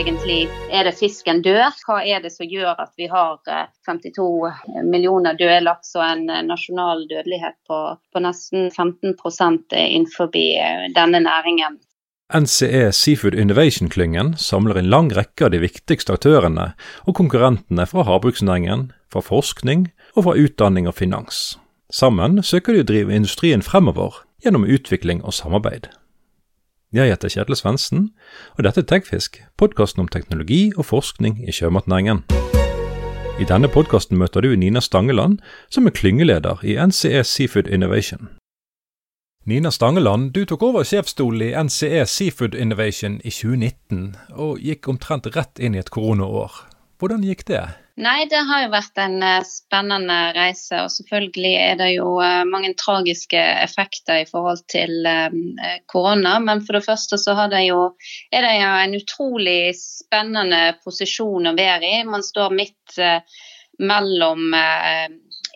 egentlig er det fisken dør? Hva er det som gjør at vi har 52 millioner døde laks og en nasjonal dødelighet på, på nesten 15 innenfor denne næringen? NCE Seafood Innovation-klyngen samler en lang rekke av de viktigste aktørene og konkurrentene fra havbruksnæringen, fra forskning og fra utdanning og finans. Sammen søker de å drive industrien fremover gjennom utvikling og samarbeid. Jeg heter Kjetil Svendsen, og dette er Tekfisk, podkasten om teknologi og forskning i sjømatnæringen. I denne podkasten møter du Nina Stangeland, som er klyngeleder i NCE Seafood Innovation. Nina Stangeland, du tok over sjefsstolen i NCE Seafood Innovation i 2019, og gikk omtrent rett inn i et koronaår. Hvordan gikk det? Nei, det har jo vært en eh, spennende reise. Og selvfølgelig er det jo eh, mange tragiske effekter i forhold til eh, korona. Men for det første så det jo, er det jo en utrolig spennende posisjon å være i. Man står midt mellom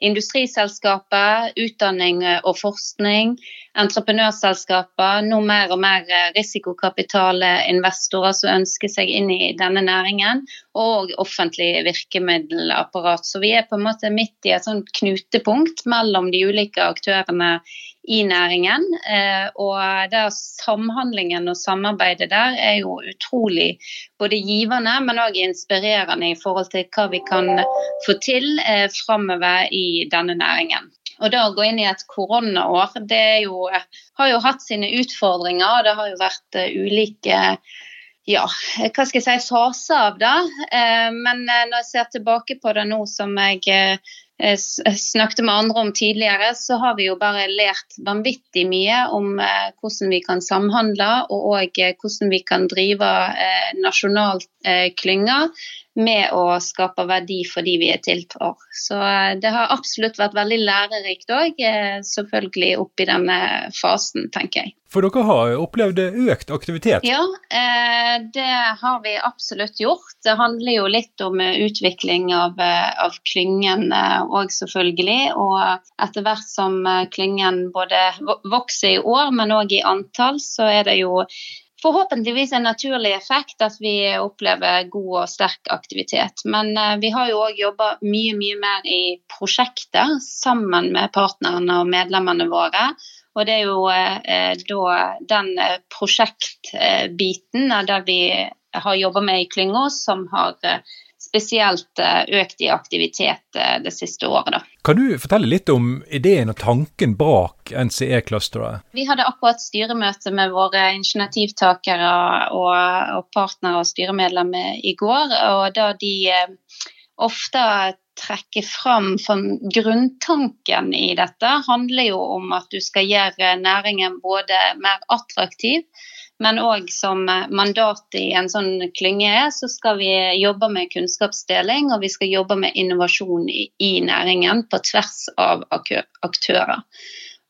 industriselskaper, utdanning og forskning, entreprenørselskaper, nå mer og mer risikokapitalinvestorer som ønsker seg inn i denne næringen, og offentlig virkemiddelapparat. Så vi er på en måte midt i et sånt knutepunkt mellom de ulike aktørene i næringen. Eh, og der samhandlingen og samarbeidet der er jo utrolig både givende, men òg inspirerende i forhold til hva vi kan få til eh, framover i denne næringen. Og det å gå inn i et koronaår, det jo, har jo hatt sine utfordringer. Det har jo vært uh, ulike ja, hva skal jeg si, faser av det. Uh, men uh, når jeg ser tilbake på det nå som jeg Eh, snakket med andre om tidligere, så har vi jo bare lært vanvittig mye om eh, hvordan vi kan samhandle, og òg eh, hvordan vi kan drive nasjonalt klynger med å skape verdi for de vi er til for. Så eh, det har absolutt vært veldig lærerikt òg, eh, selvfølgelig oppi denne fasen, tenker jeg. For dere har opplevd økt aktivitet? Ja, eh, det har vi absolutt gjort. Det handler jo litt om utvikling av, av klyngen òg, selvfølgelig. Og etter hvert som klyngen både vokser i år, men òg i antall, så er det jo forhåpentligvis en naturlig effekt at vi opplever god og sterk aktivitet. Men uh, vi har jo òg jobba mye, mye mer i prosjekter sammen med partnerne og medlemmene våre. Og det er jo uh, da den prosjektbiten prosjektbiten der vi har jobba med i klynga, som har spesielt eh, økt i aktivitet eh, det siste året. Da. Kan du fortelle litt om ideen og tanken bak NCE-clusteret? Vi hadde akkurat styremøte med våre initiativtakere og, og partnere og styremedlemmer i går. og da de eh, ofte trekker fram grunntanken i dette, handler jo om at du skal gjøre næringen både mer attraktiv, men òg som mandat i en sånn klynge er, så skal vi jobbe med kunnskapsdeling og vi skal jobbe med innovasjon i, i næringen på tvers av aktører.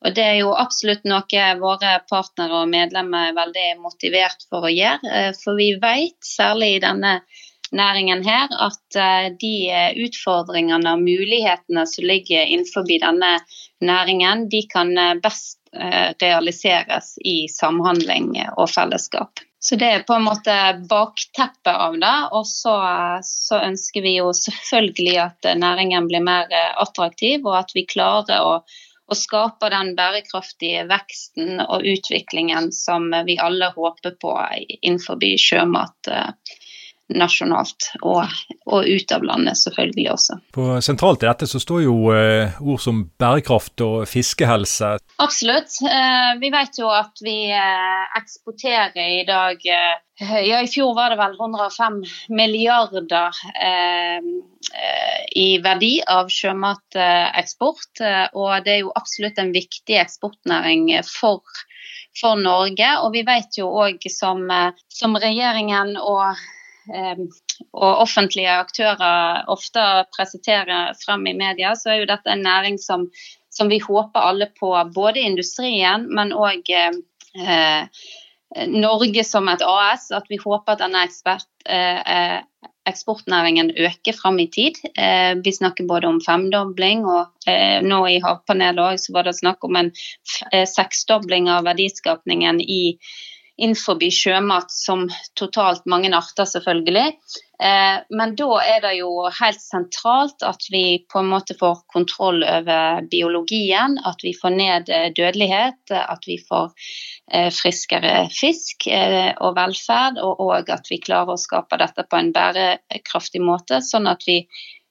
Og Det er jo absolutt noe våre partnere og medlemmer er veldig motivert for å gjøre. Eh, for vi vet, særlig i denne næringen her, at eh, de utfordringene og mulighetene som ligger innenfor denne næringen, de kan eh, best Eh, realiseres i samhandling og fellesskap. Så det er på en måte bakteppet av det. Og så, så, ønsker vi jo selvfølgelig at næringen blir mer attraktiv, og at vi klarer å, å skape den bærekraftige veksten og utviklingen som vi alle håper på innenfor sjømat nasjonalt og, og, ut av landet, selvfølgelig også. På Sentralt i dette så står jo eh, ord som bærekraft og fiskehelse. Absolutt. Eh, vi vet jo at vi eh, eksporterer i dag eh, Ja, i fjor var det vel 105 milliarder eh, eh, i verdi av sjømateksport. og det er jo absolutt en viktig eksportnæring for for Norge. Og vi vet jo òg som, som regjeringen og og offentlige aktører ofte presenterer frem i media, så er jo dette en næring som, som vi håper alle på. Både industrien, men òg eh, Norge som et AS. At vi håper at denne ekspert, eh, eksportnæringen øker frem i tid. Eh, vi snakker både om femdobling, og eh, nå i Havpanelet var det snakk om en eh, seksdobling av verdiskapningen i innenfor sjømat som totalt mange arter, selvfølgelig. Eh, men da er det jo helt sentralt at vi på en måte får kontroll over biologien. At vi får ned eh, dødelighet, at vi får eh, friskere fisk og velferd. Og at vi klarer å skape dette på en bærekraftig måte, sånn at vi,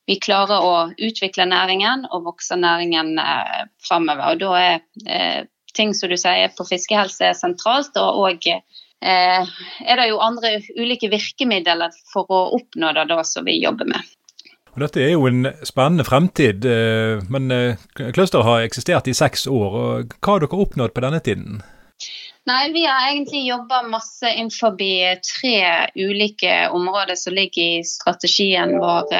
vi klarer å utvikle næringen og vokse næringen framover. Og da er ting som du sier på fiskehelse sentralt, og òg eh, er det jo andre ulike virkemidler for å oppnå det da som vi jobber med. Og dette er jo en spennende fremtid, eh, men eh, clusteret har eksistert i seks år. og Hva har dere oppnådd på denne tiden? Nei, Vi har egentlig jobba masse innenfor tre ulike områder som ligger i strategien vår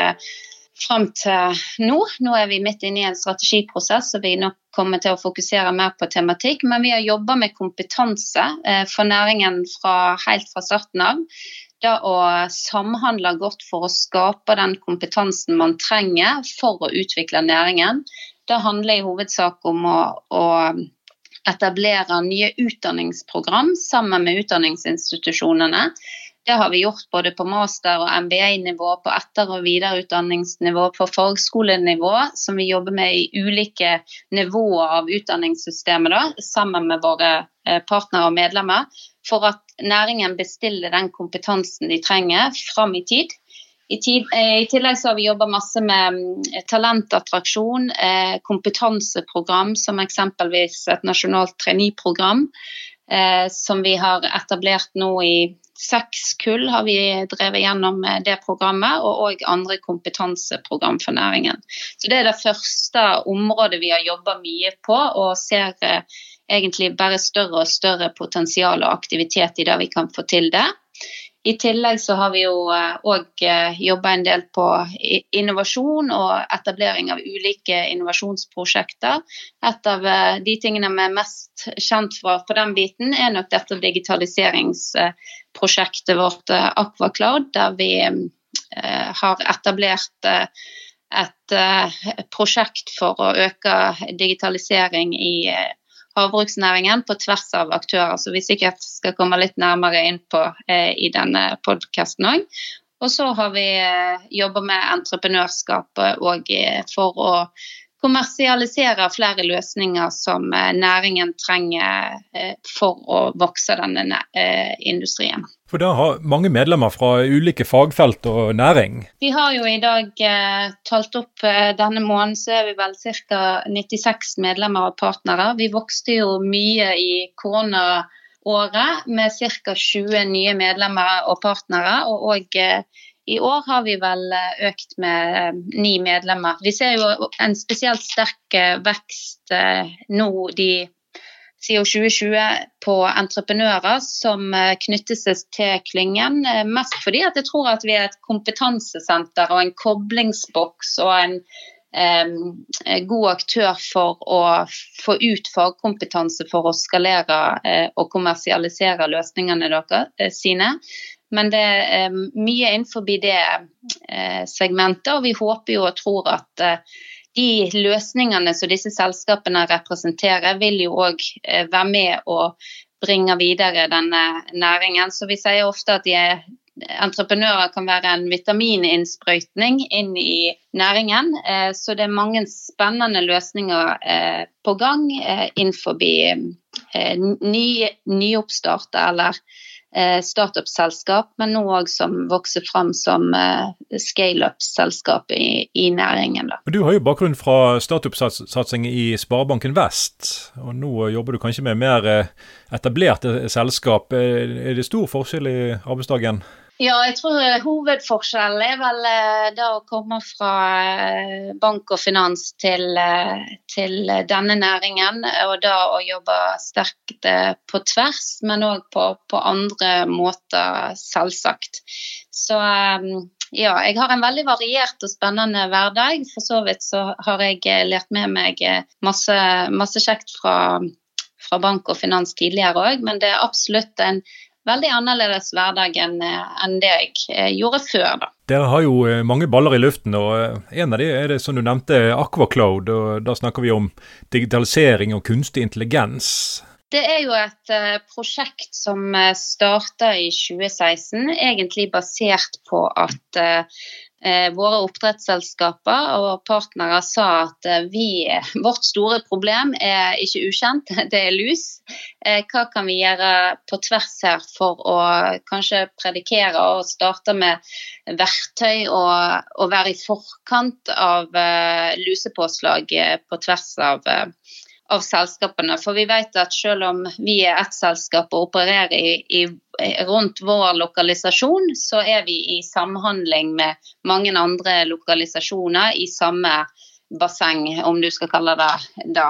fram til nå. Nå er vi midt inne i en strategiprosess, så vi nok kommer til å fokusere mer på tematikk. Men vi har jobba med kompetanse eh, for næringen fra, helt fra starten av. Det å samhandle godt for å skape den kompetansen man trenger for å utvikle næringen. Det handler i hovedsak om å, å etablere nye utdanningsprogram sammen med utdanningsinstitusjonene det har vi gjort både på master- og MBA-nivå, på etter- og videreutdanningsnivå, på fagskolenivå, som vi jobber med i ulike nivåer av utdanningssystemet, da, sammen med våre eh, partnere og medlemmer, for at næringen bestiller den kompetansen de trenger fram i tid. I, tid, eh, I, tillegg så har vi jobba masse med mm, talentattraksjon, eh, kompetanseprogram som eksempelvis et nasjonalt traineeprogram, som vi har etablert nå i seks kull har vi drevet gjennom det programmet, og òg andre kompetanseprogram for næringen. Så Det er det første området vi har jobba mye på, og ser eh, egentlig bare større og større potensial og aktivitet i det vi kan få til det. I tillegg så har vi jo òg eh, eh, jobba en del på innovasjon og etablering av ulike innovasjonsprosjekter. Et av eh, de tingene vi er mest kjent for på den biten, er nok dette digitaliseringsprosjektet vårt Aquacloud, der vi har etablert et prosjekt for å øke digitalisering i havbruksnæringen på tvers av aktører, som vi sikkert skal komme litt nærmere inn på eh, i denne podkasten òg. Og så har vi eh, jobba med entreprenørskapet òg eh, for å kommersialisere flere løsninger som eh, næringen trenger eh, for å vokse denne eh, industrien. For det har mange medlemmer fra ulike fagfelt og næring? Vi har jo i dag talt opp denne måneden, så er vi vel ca. 96 medlemmer og partnere. Vi vokste jo mye i koronaåret med ca. 20 nye medlemmer og partnere. og også i år har vi vel eh, økt med eh, ni medlemmer. Vi ser jo en spesielt sterk eh, vekst nå de siden 2020 på entreprenører som knytter seg til klyngen. Mest fordi jeg tror at vi er et kompetansesenter og en koblingsboks og en eh, god aktør for å få ut fagkompetanse for å skalere eh, og kommersialisere løsningene deres sine. Men det er mye innenfor det eh, segmentet, og vi håper og tror at eh, de løsningene som disse selskapene representerer, vil jo òg eh, være med å bringe videre denne næringen. Så vi sier ofte at er, entreprenører kan være en vitamininnsprøytning inn i næringen. Så det er mange spennende løsninger på gang innenfor ny, nyoppstarter eller Eh, startup-selskap, men nå òg som vokser fram som eh, scale-up-selskap i, i, næringen. Da. Du har jo bakgrunn fra startup-satsing i Sparebanken Vest, og nå jobber du kanskje med mer eh, etablerte selskap. Er det stor forskjell i arbeidsdagen? Ja, jeg tror eh, hovedforskjellen er vel da å komme fra eh, bank og finans til, til denne næringen. Og da å jobbe sterkt på tvers, men òg på, på, andre måter, selvsagt. Så ja, jeg har en veldig variert og spennende hverdag. For så vidt så har jeg lært med meg masse, masse kjekt fra, fra bank og finans tidligere òg, men det er absolutt en veldig annerledes hverdag enn, eh, det jeg eh, gjorde før. da. Dere har jo eh, mange baller i luften, og en av de er det som du nevnte, Aquacloud. og Da snakker vi om digitalisering og kunstig intelligens. Det er jo et prosjekt som starta i 2016, egentlig basert på at våre oppdrettsselskaper og partnere sa at vi, vårt store problem er ikke ukjent, det er lus. Hva kan vi gjøre på tvers her for å kanskje predikere og starte med verktøy og, og være i forkant av lusepåslag på tvers av av selskapene. For vi vet at selv om vi er ett selskap og opererer i, i, rundt vår lokalisasjon, så er vi i samhandling med mange andre lokalisasjoner i samme basseng, om du skal kalle det det.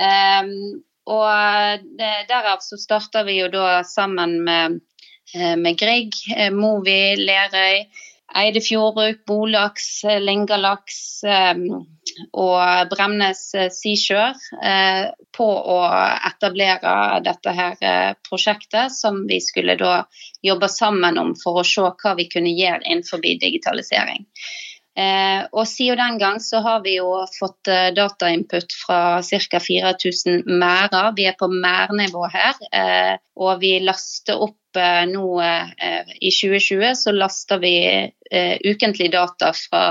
Um, og det, derav så starter vi jo da sammen med, eh, med Grieg, eh, Movi, Lerøy Eidefjordbruk, Bolaks, Lingalaks eh, og Bremnes eh, Seashore eh, på å etablere dette her prosjektet, som vi skulle da jobbe sammen om for å se hva vi kunne gjøre innenfor digitalisering. Eh, og Siden den gang så har vi jo fått eh, datainput fra ca. 4000 merder. Vi er på merdnivå her. Eh, og vi laster opp nå i 2020 så laster vi ukentlig data fra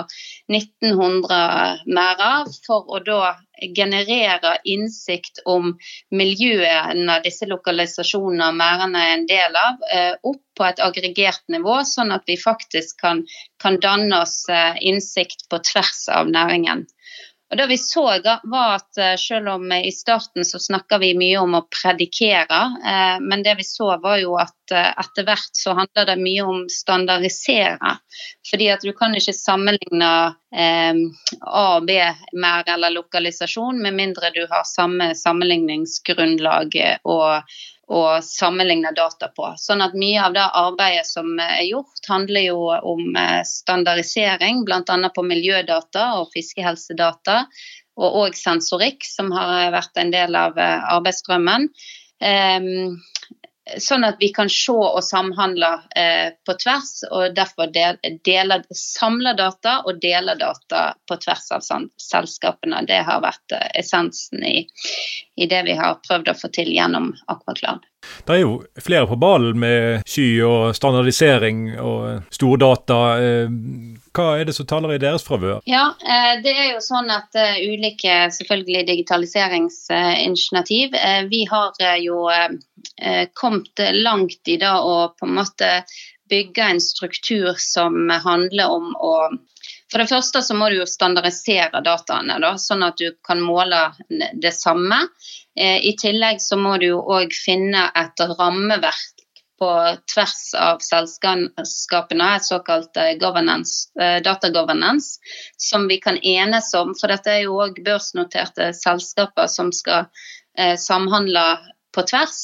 1900 merder for å da generere innsikt om miljøene disse lokalisasjonene og merdene er en del av, opp på et aggregert nivå, sånn at vi faktisk kan, kan danne oss eh, innsikt på tvers av næringen. Og det vi så var at eh, Selv om i starten så snakka vi mye om å predikere, eh, men det vi så var jo at etter hvert så handler det mye om standardisere. Fordi at du kan ikke sammenligne A og B mer eller lokalisasjon med mindre du har samme sammenligningsgrunnlag og og sammenligne data på. Sånn at Mye av det arbeidet som er gjort, handler jo om eh, standardisering, bl.a. på miljødata og fiskehelsedata, og òg sensorikk, som har vært en del av eh, arbeidsstrømmen. Um, sånn at vi kan se og samhandle eh, på tvers, og derfor samle data og dele data på tvers av selskapene. Det har vært eh, essensen i, i, det vi har prøvd å få til gjennom Aquacloud. Det er jo flere på ballen med sky og standardisering og stordata. data. hva er det som taler i deres favør? Ja, eh, Det er jo sånn at ulike selvfølgelig digitaliseringsinitiativ Vi har jo kommet langt i det å på en måte bygge en struktur som handler om å for det første så må du jo standardisere dataene, da, sånn at du kan måle det samme. Eh, I tillegg så må du jo òg finne et rammeverk på tvers av selskapene, et såkalt data governance, eh, datagovernance, som vi kan enes om. For dette er jo òg børsnoterte selskaper som skal samhandle på tvers.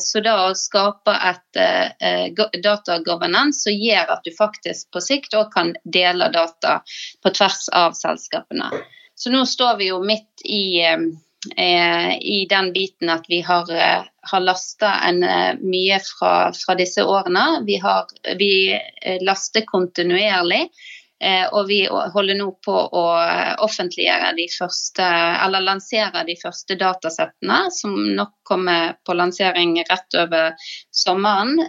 Så da å skape et datagovernance som gjør at du faktisk på sikt òg kan dele data på tvers av selskapene. Så nå står vi jo midt i Eh, i den biten at vi har, eh, har lasta eh, mye fra, fra, disse årene. Vi, har, vi laster kontinuerlig. Og vi holder nå på å offentliggjøre de første, eller lansere de første datasettene, som nok kommer på lansering rett over sommeren.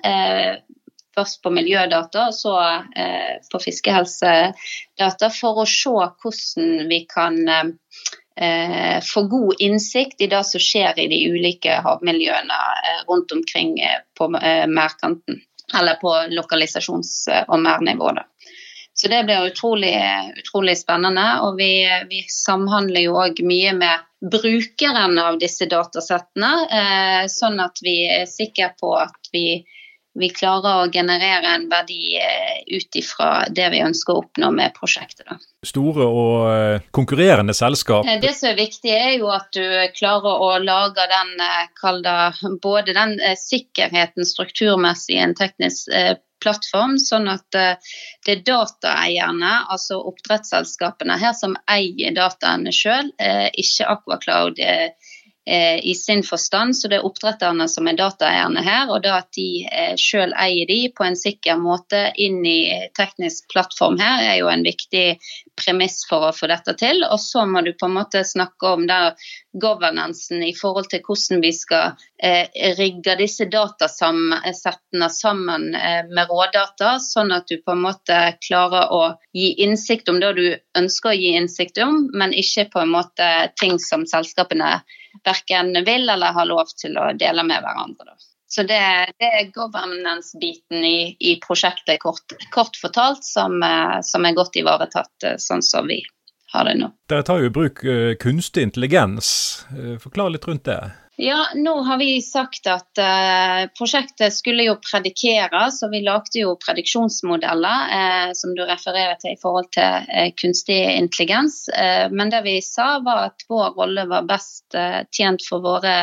Først på miljødata, og så på fiskehelsedata, for å se hvordan vi kan eh, få god innsikt i det som skjer i de ulike havmiljøene eh, rundt omkring eh, på eh, mærkanten. Eller på lokalisasjons- og mærnivå. Så det blir utrolig, utrolig spennende. Og vi, vi samhandler jo òg mye med brukeren av disse datasettene, eh, sånn at vi er sikre på at vi vi klarer å generere en verdi eh, ut ifra det vi ønsker å oppnå med prosjektet. Da. Store og eh, konkurrerende selskap? Eh, det som er viktig, er jo at du klarer å lage den, det, både den sikkerheten strukturmessig i en teknisk plattform, sånn at det er dataeierne, altså oppdrettsselskapene her, som eier dataene sjøl, ikke Aquacloud eh, i sin forstand. Så det er oppdretterne som er dataeierne her, og da at de eh, sjøl eier de på en sikker måte inn i teknisk plattform her, er jo en viktig premiss for å få dette til. Og så må du på en måte snakke om der governancen i forhold til hvordan vi skal eh, rigge disse datasettene sammen eh, med rådata, sånn at du på en måte klarer å gi innsikt om det du ønsker å gi innsikt om, men ikke på en måte ting som selskapene verken vil eller har lov til å dele med hverandre. Så det, det er governance-biten i, i, prosjektet, kort, kort fortalt, som, eh, som, er godt ivaretatt eh, sånn som vi har det nå. Dere tar jo i bruk uh, kunstig intelligens. Forklar litt rundt det. Ja, nå har vi sagt at eh, prosjektet skulle jo predikeres, og vi lagde jo prediksjonsmodeller eh, som du refererer til i forhold til eh, kunstig intelligens. men det vi sa var at vår rolle var best tjent for våre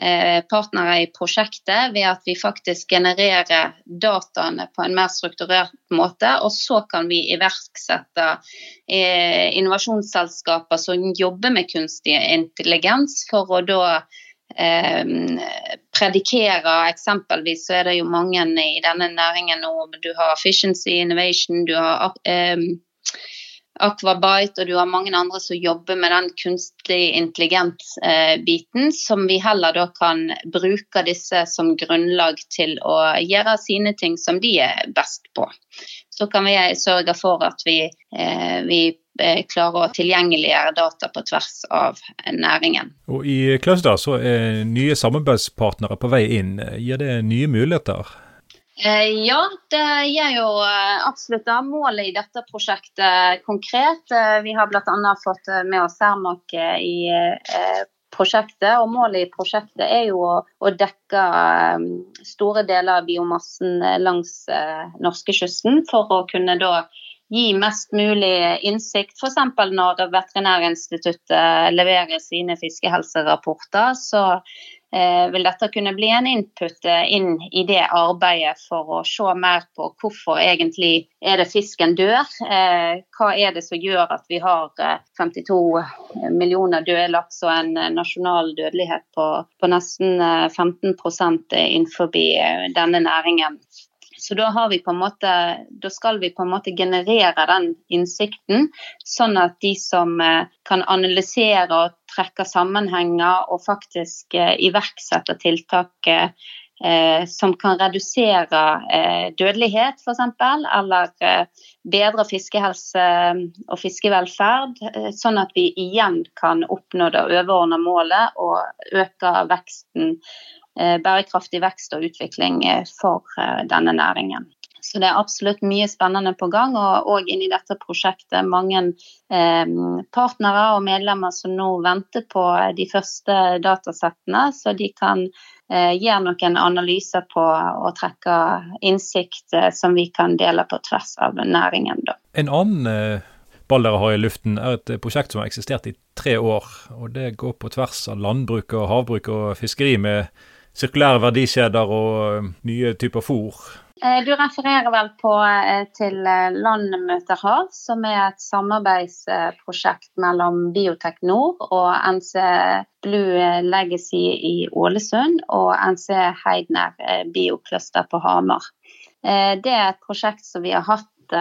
Eh, partnere i prosjektet ved at vi faktisk genererer dataene på en mer strukturert måte. Og så kan vi iverksette eh, innovasjonsselskaper som jobber med kunstig intelligens, for å da eh, predikere Eksempelvis så er det jo mange i denne næringen nå. Du har efficiency innovation, du har eh, Aquabite, og du har mange andre som jobber med den kunstig intelligens-biten, eh, som vi heller da kan bruke disse som grunnlag til å gjøre sine ting som de er best på. Så kan vi sørge for at vi, vi eh, klarer å tilgjengeliggjøre data på tvers av næringen. Og I Cluster så er nye samarbeidspartnere på vei inn. Gir det nye muligheter? Eh, ja, det gjør jo eh, absolutt det. Målet i dette prosjektet konkret. Vi har bl.a. fått med oss Cermaq i prosjektet. og Målet i prosjektet er jo å dekke store deler av biomassen langs norskekysten for å kunne da gi mest mulig innsikt. F.eks. når Veterinærinstituttet leverer sine fiskehelserapporter, så Eh, vil dette kunne bli en input eh, inn i det arbeidet for å se mer på hvorfor egentlig er det fisken dør. Eh, hva er det som gjør at vi har 52 millioner døde laks og en nasjonal dødelighet på, på nesten 15% innenfor denne næringen. Så da, måte, da, skal vi på en måte generere den innsikten, sånn at de som eh, kan analysere og trekke sammenhenger og faktisk eh, iverksette tiltak eh, som kan redusere eh, dødelighet f.eks., eller eh, bedre fiskehelse og fiskevelferd, eh, sånn at vi igjen kan oppnå det overordnede målet og øke veksten Eh, bærekraftig vekst og utvikling eh, for eh, denne næringen. Så det er absolutt mye spennende på gang. Og, òg inni dette prosjektet mange eh, partnere og medlemmer som nå venter på de første datasettene, så de kan gi noen analyser på og trekke innsikt eh, som vi kan dele på tvers av næringen. Da. En annen ball dere har i luften, er et prosjekt som har eksistert i tre år. og Det går på tvers av landbruk og havbruk og fiskeri med sirkulære verdikjeder og eh, nye typer fôr. Eh, du refererer vel på, eh, til Landmøter har, som er et samarbeidsprosjekt mellom Biotek Nord og NC Blue Legacy i Ålesund og NC Heidner Biocluster på Hamar. Det er et prosjekt som vi har hatt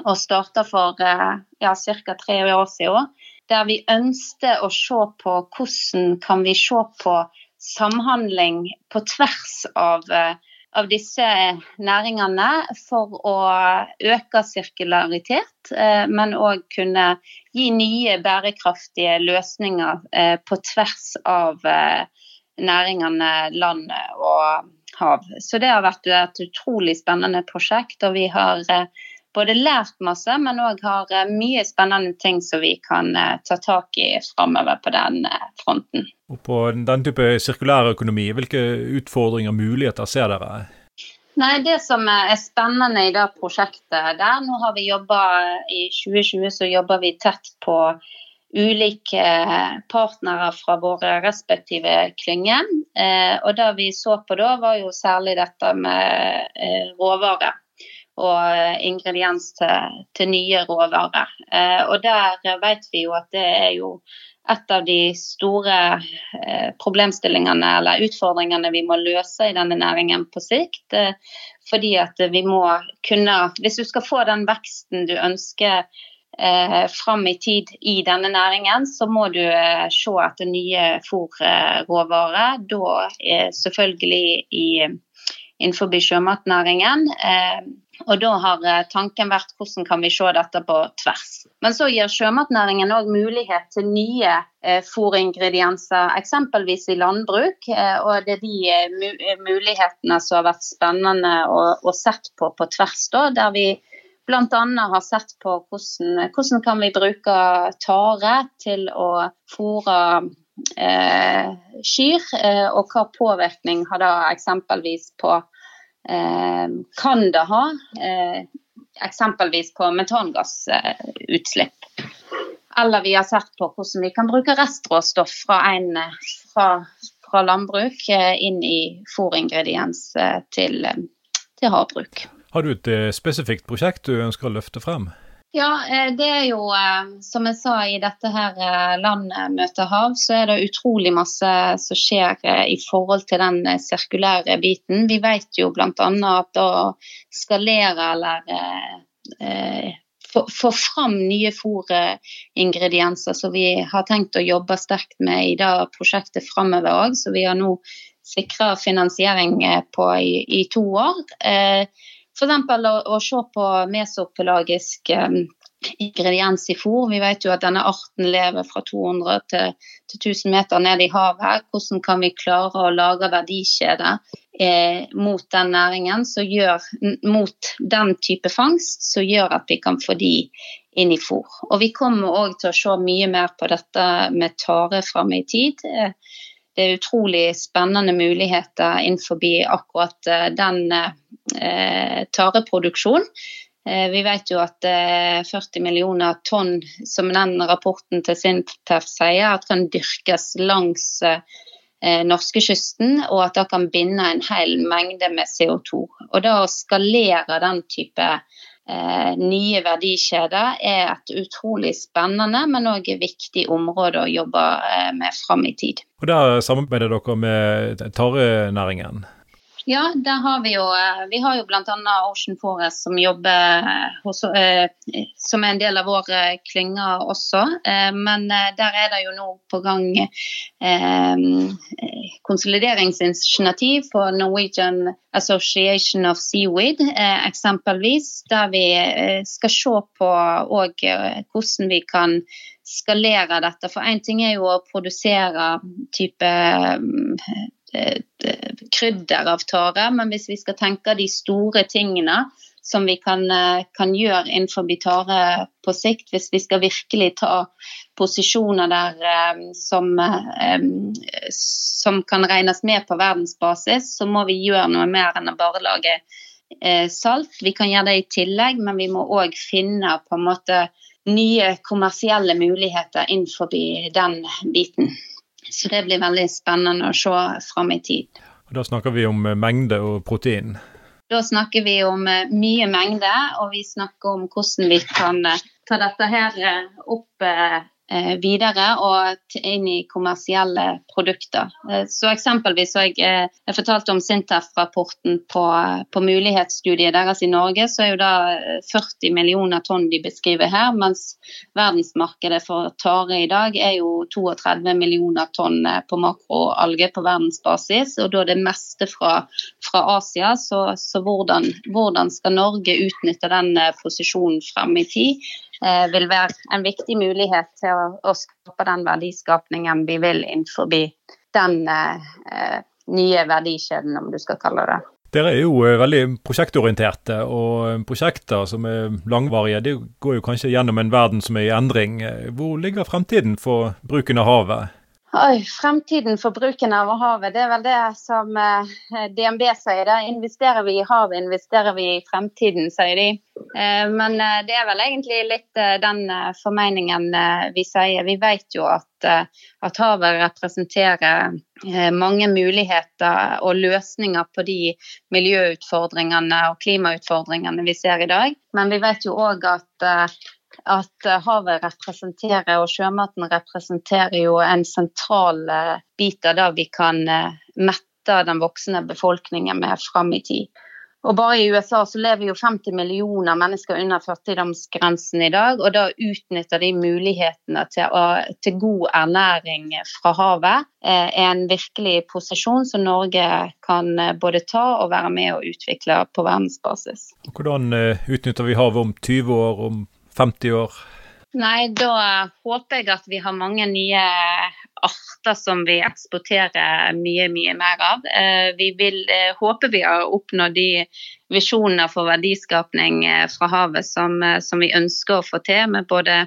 og starta for ja, tre år siden. Der vi ønsket å se på hvordan kan vi se på samhandling på tvers av, eh, av disse næringene for å øke sirkularitet, eh, men òg kunne gi nye bærekraftige løsninger eh, på tvers av næringene land og hav. Så det har vært et utrolig spennende prosjekt, og vi har både lært masse, men òg har eh, mye spennende ting som vi kan eh, ta tak i framover på den eh, fronten. Og På den type sirkulærøkonomi, hvilke utfordringer og muligheter ser dere? Nei, Det som er spennende i det prosjektet der, nå har vi jobba i 2020 så jobber vi tett på ulike partnere fra våre respektive klynger. Og det vi så på da, var jo særlig dette med råvarer og eh, ingrediens til, til nye råvarer. Eh, og der vet vi jo at det er jo et av de store eh, problemstillingene eller utfordringene vi må løse i denne næringen på sikt. Fordi at vi må kunne Hvis du skal få den veksten du ønsker eh, fram i tid i denne næringen, så må du eh, se etter nye fòrråvarer. Da selvfølgelig i, innenfor sjømatnæringen. Og da har eh, tanken vært hvordan kan vi se dette på tvers. Men så gir sjømatnæringen òg mulighet til nye eh, fôringredienser, eksempelvis i landbruk. Eh, og det er de mulighetene som har vært spennende å, sett på på tvers, da, der vi bl.a. har sett på hvordan, hvordan kan vi bruke tare til å fôre eh, kyr, og hva påvirkning har da eksempelvis på kan det ha, eh, eksempelvis på metangassutslipp. Eller vi har sett på hvordan vi kan bruke restråstoff fra, en, fra, fra landbruk eh, inn i fôringrediens til, til havbruk. Har du et spesifikt prosjekt du ønsker å løfte frem? Ja, eh, det er jo eh, som jeg sa i dette her landet møter hav, så er det utrolig masse som skjer i forhold til den sirkulære biten. Vi vet jo bl.a. at å skalere eller eh, få fram nye fôringredienser som vi har tenkt å jobbe sterkt med i det prosjektet framover òg, så vi har nå sikra finansiering på i, i to år. Eh, F.eks. Å, å se på mesopelagisk um, ingrediens i fôr. Vi vet jo at denne arten lever fra 200 til, til 1000 meter ned i havet. Hvordan kan vi klare å lage verdikjeder eh, mot den næringen, gjør, mot den type fangst, som gjør at vi kan få de inn i fôr. Og Vi kommer òg til å se mye mer på dette med tare fram i tid. Eh, det er utrolig spennende muligheter innenfor akkurat eh, den tareproduksjonen. Eh, vi vet jo at 40 millioner tonn, som den rapporten til Sintef sier, at kan dyrkes langs norskekysten, og at det kan binde en hel mengde med CO2. Og da å skalere den type eh, nye verdikjeder er et utrolig spennende, men òg viktig område å jobbe eh, med fram i tid. Og Der samarbeider dere med tarenæringen? Ja, der har vi jo eh, Vi har jo bl.a. Ocean Forest som jobber eh, hos, eh, som er en del av vår klynge også. Men der er det jo nå på gang konsolideringsinitiativ for Norwegian Association of Seaweed, eksempelvis. Der vi skal se på òg hvordan vi kan skalere dette. For én ting er jo å produsere type krydder av tare, men hvis vi skal tenke de store tingene som vi kan, eh, kan gjøre innenfor tare på sikt, hvis vi skal virkelig ta posisjoner der um, som, som, kan regnes med på verdensbasis, så må vi gjøre noe mer enn å bare lage salt. Vi kan gjøre det i tillegg, men vi må òg finne på en måte nye kommersielle muligheter innenfor den biten. Så det blir veldig spennende å se fram i tid. Og Da snakker vi om eh, mengde og protein? Da snakker vi om eh, mye mengde, og vi snakker om hvordan vi kan eh, ta dette her opp videre og inn i kommersielle produkter. Eh, så Eksempelvis så jeg, eh, jeg fortalte om Sintef-rapporten på, på, mulighetsstudiet deres i Norge. Så er jo da 40 millioner tonn de beskriver her, mens verdensmarkedet for tare i dag er jo 32 millioner tonn på makroalge på verdensbasis. Og da det meste fra, fra Asia. Så, så hvordan, hvordan, skal Norge utnytte den posisjonen frem i tid? Eh, vil være en viktig mulighet til å, å skape den verdiskapningen vi vil innenfor den eh, nye verdikjeden, om du skal kalle det. Dere er jo eh, veldig prosjektorienterte, og prosjekter som er langvarige, det går jo kanskje gjennom en verden som er i endring. Hvor ligger fremtiden for bruken av havet? Oi, Fremtiden for bruken av havet, det er vel det som eh, DNB sier. Da investerer vi i havet, investerer vi i fremtiden, sier de. Eh, men eh, det er vel egentlig litt eh, den eh, formeningen eh, vi sier. Vi vet jo at, at havet representerer mange muligheter og løsninger på de miljøutfordringene og klimautfordringene vi ser i dag. Men vi vet jo òg at at havet representerer, og sjømaten representerer jo en sentral bit av det vi kan mette den voksne befolkningen med fram i tid. Og bare i USA så lever jo 50 millioner mennesker under fattigdomsgrensen i dag. Og da utnytter de mulighetene til, å, til god ernæring fra havet, eh, er en virkelig posisjon som Norge kan eh, både ta og være med å utvikle på verdensbasis. Hvordan eh, utnytter vi havet om 20 år, om 50 år? Nei, da håper jeg at vi har mange nye arter som vi eksporterer mye, mye mer av. Eh, vi vil håper vi har oppnådd de visjonene for verdiskapning eh, fra havet som, som, vi ønsker å få til, med både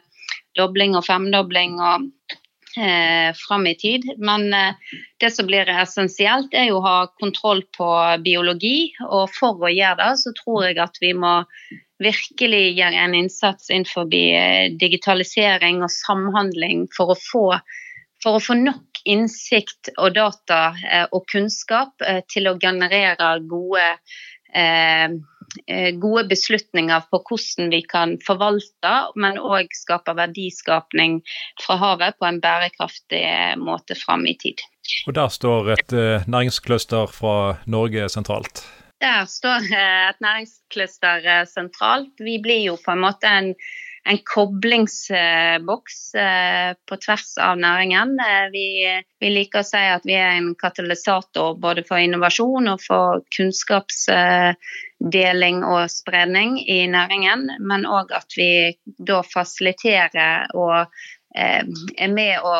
dobling og femdobling og eh, fram i tid. Men eh, det som blir essensielt, er jo å ha kontroll på biologi. Og for å gjøre det, så tror jeg at vi må virkelig gjør en innsats innenfor eh, digitalisering og samhandling for å få, for å få nok innsikt og data eh, og kunnskap eh, til å generere gode, gode beslutninger på hvordan vi kan forvalte, men òg skape verdiskapning fra havet på en bærekraftig måte fram i tid. Og Der står et næringscluster fra Norge sentralt? Der står et næringskluster eh, sentralt. Vi blir jo på en måte en, en koblingsboks eh, på tvers av næringen. Eh, vi, vi, liker å si at vi er en katalysator både for innovasjon og for kunnskapsdeling og spredning i næringen, men òg at vi da fasiliterer og Eh, er med å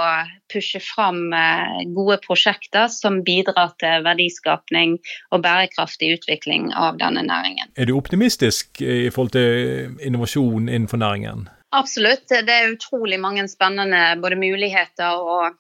pushe fram eh, gode prosjekter som bidrar til verdiskapning og bærekraftig utvikling av denne næringen. Er du optimistisk i forhold til innovasjon innenfor næringen? Absolutt. Det er utrolig mange spennende både muligheter og,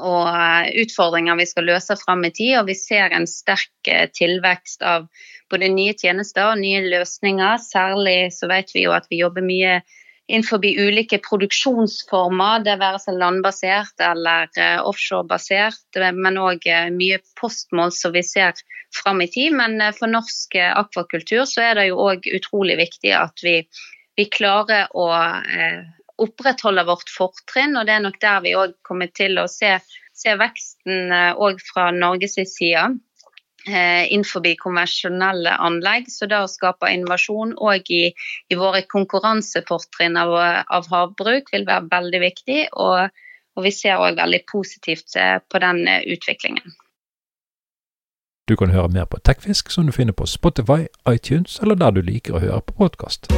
og eh, utfordringer vi skal løse fram i tid. Og vi ser en sterk tilvekst av både nye tjenester og nye løsninger. Særlig så vet vi jo at vi jobber mye innenfor ulike produksjonsformer, det være seg landbasert eller uh, offshorebasert, men òg uh, mye postmål som vi ser fram i tid. Men uh, for norsk akvakultur så er det jo òg utrolig viktig at vi, vi klarer å opprettholde vårt fortrinn, og det er nok der vi òg kommer til å se, se veksten òg fra Norges side. Eh, innenfor konvensjonelle anlegg. Så det å skape innovasjon òg i, i, våre konkurransefortrinn av, av, havbruk vil være veldig viktig. Og, og vi ser òg veldig positivt eh, på den eh, utviklingen. Du kan høre mer på Tekfisk som du finner på Spotify, iTunes eller der du liker å høre på podkast.